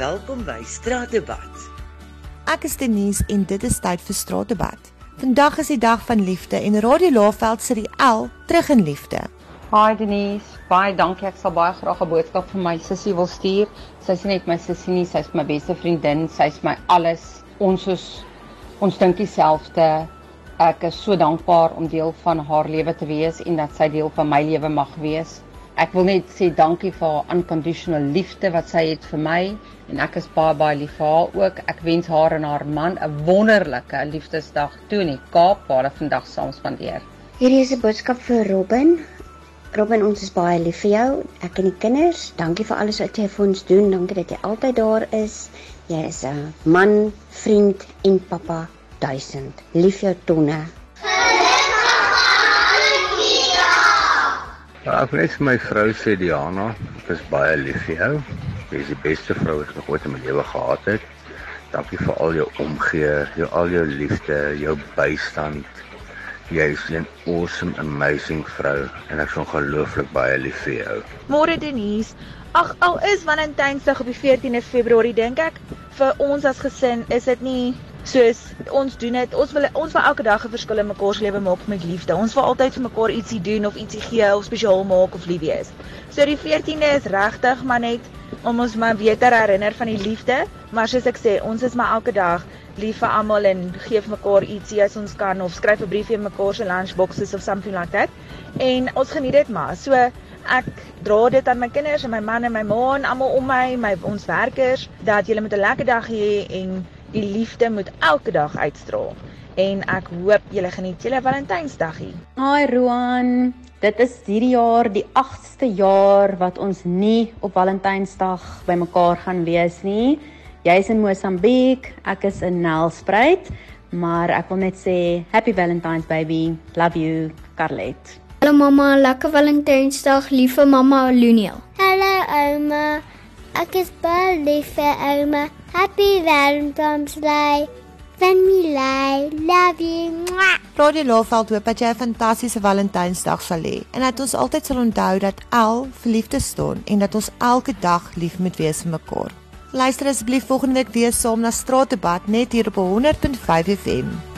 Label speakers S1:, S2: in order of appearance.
S1: Welkom by Straatdebat.
S2: Ek is Denise en dit is tyd vir Straatdebat. Vandag is die dag van liefde en Radio Laveld sit die L terug in liefde.
S3: Hi Denise, baie dankie. Ek sal baie graag 'n boodskap vir my sussie wil stuur. Sy's nie net my sussie nie, sy's my beste vriendin, sy's my alles. Ons is ons dink dieselfde. Ek is so dankbaar om deel van haar lewe te wees en dat sy deel van my lewe mag wees. Ek wil net sê dankie vir haar unconditional liefde wat sy het vir my en ek is baie baie lief vir haar ook. Ek wens haar en haar man 'n wonderlike liefdesdag toe in die Kaap waar hulle vandag saam spandeer.
S4: Hierdie is 'n boodskap vir Robin. Robin, ons is baie lief vir jou. Ek en die kinders, dankie vir alles wat jy vir ons doen. Dankie dat jy altyd daar is. Jy is 'n man, vriend en pappa duisend. Lief jou tonne.
S5: Ja, ek net vir my vrou sê Diana, ek is baie lief vir jou. Jy is die beste vrou wat ek nog ooit in my lewe gehad het. Dankie vir al jou omgee, jou al jou liefde, jou bystand. Jy is 'n awesome, amazing vrou en ek is ongelooflik baie lief vir jou.
S6: Môre Denise. Ag, al is Valentynsdag op die 14de Februarie, dink ek vir ons as gesin is dit nie soos ons doen dit. Ons wil ons wil elke dag 'n verskil in mekaar se lewe maak met liefde. Ons wil altyd vir mekaar ietsie doen of ietsie gee of spesiaal maak of lief wees. So die 14de is regtig maar net om ons maar weer te herinner van die liefde, maar soos ek sê, ons is maar elke dag lief vir almal en gee vir mekaar ietsie as ons kan of skryf 'n briefie in mekaar se lunchboxes of something like that. En ons geniet dit maar. So ek dra dit aan my kinders en my man en my ma en almal om my, my ons werkers dat julle met 'n lekker dag hê en die liefde moet elke dag uitstraal. En ek hoop julle geniet julle Valentynsdagie.
S7: Hi Roan, dit is hierdie jaar die 8ste jaar wat ons nie op Valentynsdag bymekaar gaan wees nie. Jy's in Mosambiek, ek is in Nelspruit, maar ek wil net sê happy Valentine's baby. Love you, Carlet.
S8: Hallo mamma, lekker Valentynsdag, liewe mamma Luniel.
S9: Hallo ouma. Ek is baie lief vir ouma. Happy Valentine's Day. Family, love you. Mwah.
S2: Radio Laveld hoop dat jy 'n fantastiese Valentynsdag sal hê en dat ons altyd sal onthou dat L vir liefde staan en dat ons elke dag lief moet wees vir mekaar. Luister asseblief volgende week weer saam na Straatdebat net hier op 100.5 FM.